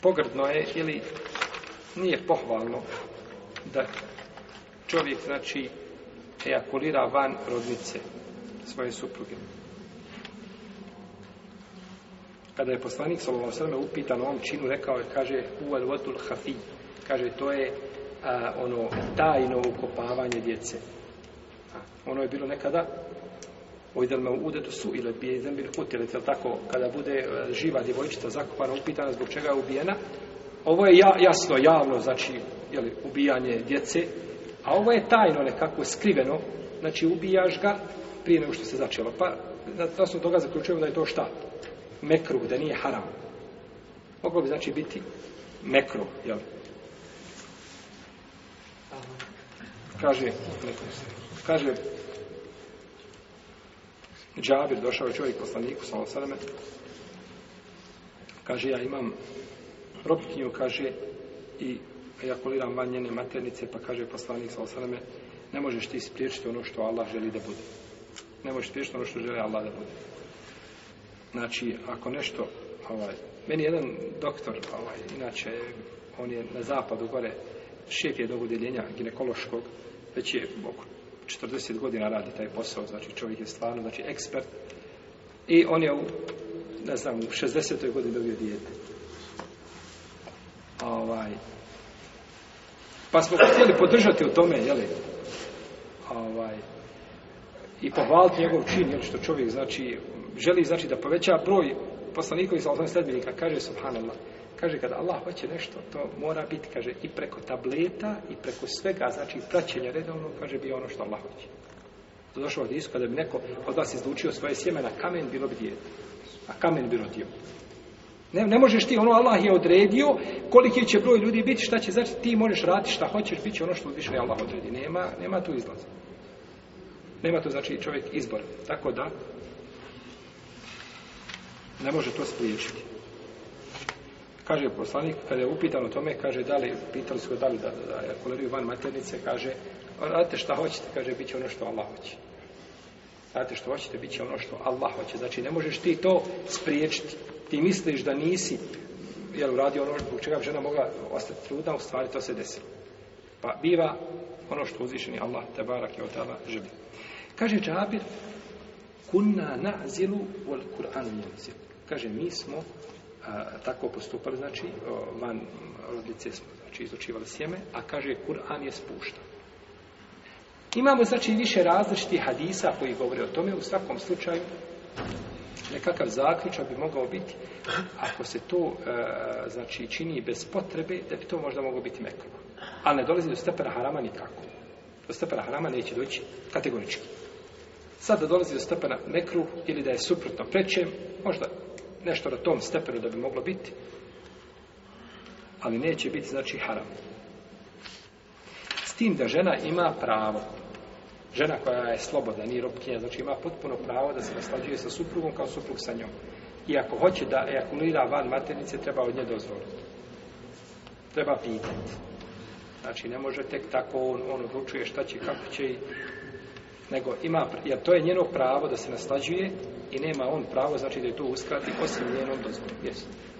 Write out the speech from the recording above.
pogrdno je ili nije pohvalno da čovjek znači ejakulira van rodnice svoje supruge. Kada je poslanik sallallahu alejhi ve sellem upitan o ovom činu, rekao je kaže huwal watul khafi. Kaže to je a, ono tajno ukopavanje djece. A, ono je bilo nekada Ujdel me ude su ili bi zemir kutile, je tako, kada bude e, živa djevojčica zakopana, upitana zbog čega je ubijena. Ovo je ja, jasno, javno, znači, jeli, ubijanje djece, a ovo je tajno nekako skriveno, znači ubijaš ga prije nego što se začelo. Pa, na, na osnovu toga zaključujemo da je to šta? Mekru, da nije haram. Moglo bi znači biti mekru, jel? Kaže, kaže, Džabir, došao je čovjek poslaniku, sa osaleme, kaže, ja imam robkinju, kaže, i ejakuliram van njene maternice, pa kaže poslanik, sa osaleme, ne možeš ti spriječiti ono što Allah želi da bude. Ne možeš spriječiti ono što želi Allah da bude. Znači, ako nešto, ovaj, meni jedan doktor, ovaj, inače, on je na zapadu gore, šef je do udeljenja ginekološkog, već je oko 40 godina radi taj posao, znači čovjek je stvarno, znači ekspert. I on je u, ne znam, u 60. godini dobio dijete. Ovaj. Pa smo htjeli podržati u tome, jeli? Ovaj. I pohvaliti njegov čin, jeli što čovjek, znači, želi, znači, da poveća broj poslanikov i sallallahu sledbenika kaže subhanallah kaže kada Allah hoće nešto to mora biti kaže i preko tableta i preko svega znači praćenje redovno kaže bi ono što Allah hoće to došlo od iska da bi neko od vas izlučio svoje sjeme na kamen bilo bi djete a kamen bi rodio Ne, ne možeš ti, ono Allah je odredio koliki će broj ljudi biti, šta će znači ti možeš raditi šta hoćeš, bit će ono što više Allah odredi. Nema, nema tu izlaza. Nema to znači čovjek izbor. Tako da, ne može to spriječiti. Kaže poslanik, kada je upitan o tome, kaže, da li, pitali su ga da li, da, da, da, ja koleriju van maternice, kaže, radite šta hoćete, kaže, bit će ono što Allah hoće. Radite što hoćete, bit će ono što Allah hoće. Znači, ne možeš ti to spriječiti. Ti misliš da nisi, jel, radi ono, u čega bi žena mogla ostati trudna, u stvari to se desilo. Pa biva ono što uzvišeni Allah, te barak je od tada želi. Kaže Čabir, kunna na'zilu, wal kur'an na'zilu kaže mi smo a, tako postupali znači o, van rodnice smo znači izučivali sjeme a kaže Kur'an je spušta imamo znači više različiti hadisa koji govore o tome u svakom slučaju nekakav zaključak bi mogao biti ako se to a, e, znači čini bez potrebe da bi to možda moglo biti mekano ali ne dolazi do stepena harama nikako do stepena harama neće doći kategorički Sad da dolazi do stepena mekru ili da je suprotno prečem, možda nešto na tom stepenu da bi moglo biti, ali neće biti, znači, haram. S tim da žena ima pravo, žena koja je slobodna, nije robkinja, znači ima potpuno pravo da se naslađuje sa suprugom kao suprug sa njom. I ako hoće da ejakulira van maternice, treba od nje dozvoliti. Treba pitati. Znači, ne može tek tako, on, on odlučuje šta će, kako će i nego ima, jer to je njeno pravo da se naslađuje i nema on pravo, znači da je to uskrati osim njenom dozvolom. Jesu.